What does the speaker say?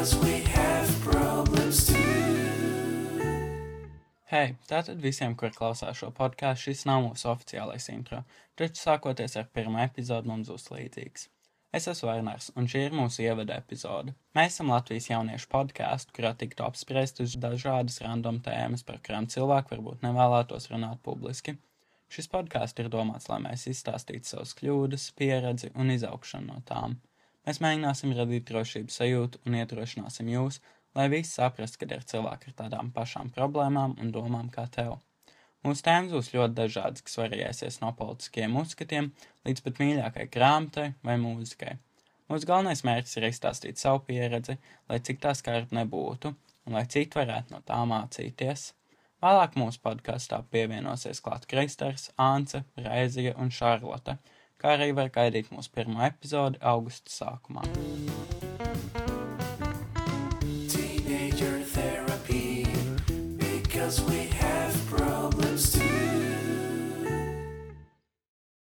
Cause we have problems too. Hei, tātad visiem, kur klausās šo podkāstu, šis nav mūsu oficiālais intro, taču sākoties ar pirmo epizodu mums būs līdzīgs. Es esmu Vērnārs, un šī ir mūsu ievada epizode. Mēs esam Latvijas jauniešu podkāsts, kurā tiktu apspriestas dažādas random tēmas, par kurām cilvēki varbūt nevēlētos runāt publiski. Šis podkāsts ir domāts, lai mēs izstāstītu savas kļūdas, pieredzi un izaugšanu no tām. Mēs mēģināsim radīt drošības sajūtu un iedrošināsim jūs, lai visi saprastu, ka ir cilvēki ar tādām pašām problēmām un domām kā tev. Mūsu tēmas būs ļoti dažādas, kas variēsies no politiskiem uzskatiem līdz pat mīļākai grāmatai vai mūzikai. Mūsu galvenais mērķis ir izstāstīt savu pieredzi, lai cik tā skarta nebūtu, un lai citi varētu no tā mācīties. Vēlāk mūsu podkāstā pievienosies klāt Kristers, Ānce, Reizija un Šarlote, kā arī var gaidīt mūsu pirmo epizodi augusta sākumā. Teenager therapy because we have grown.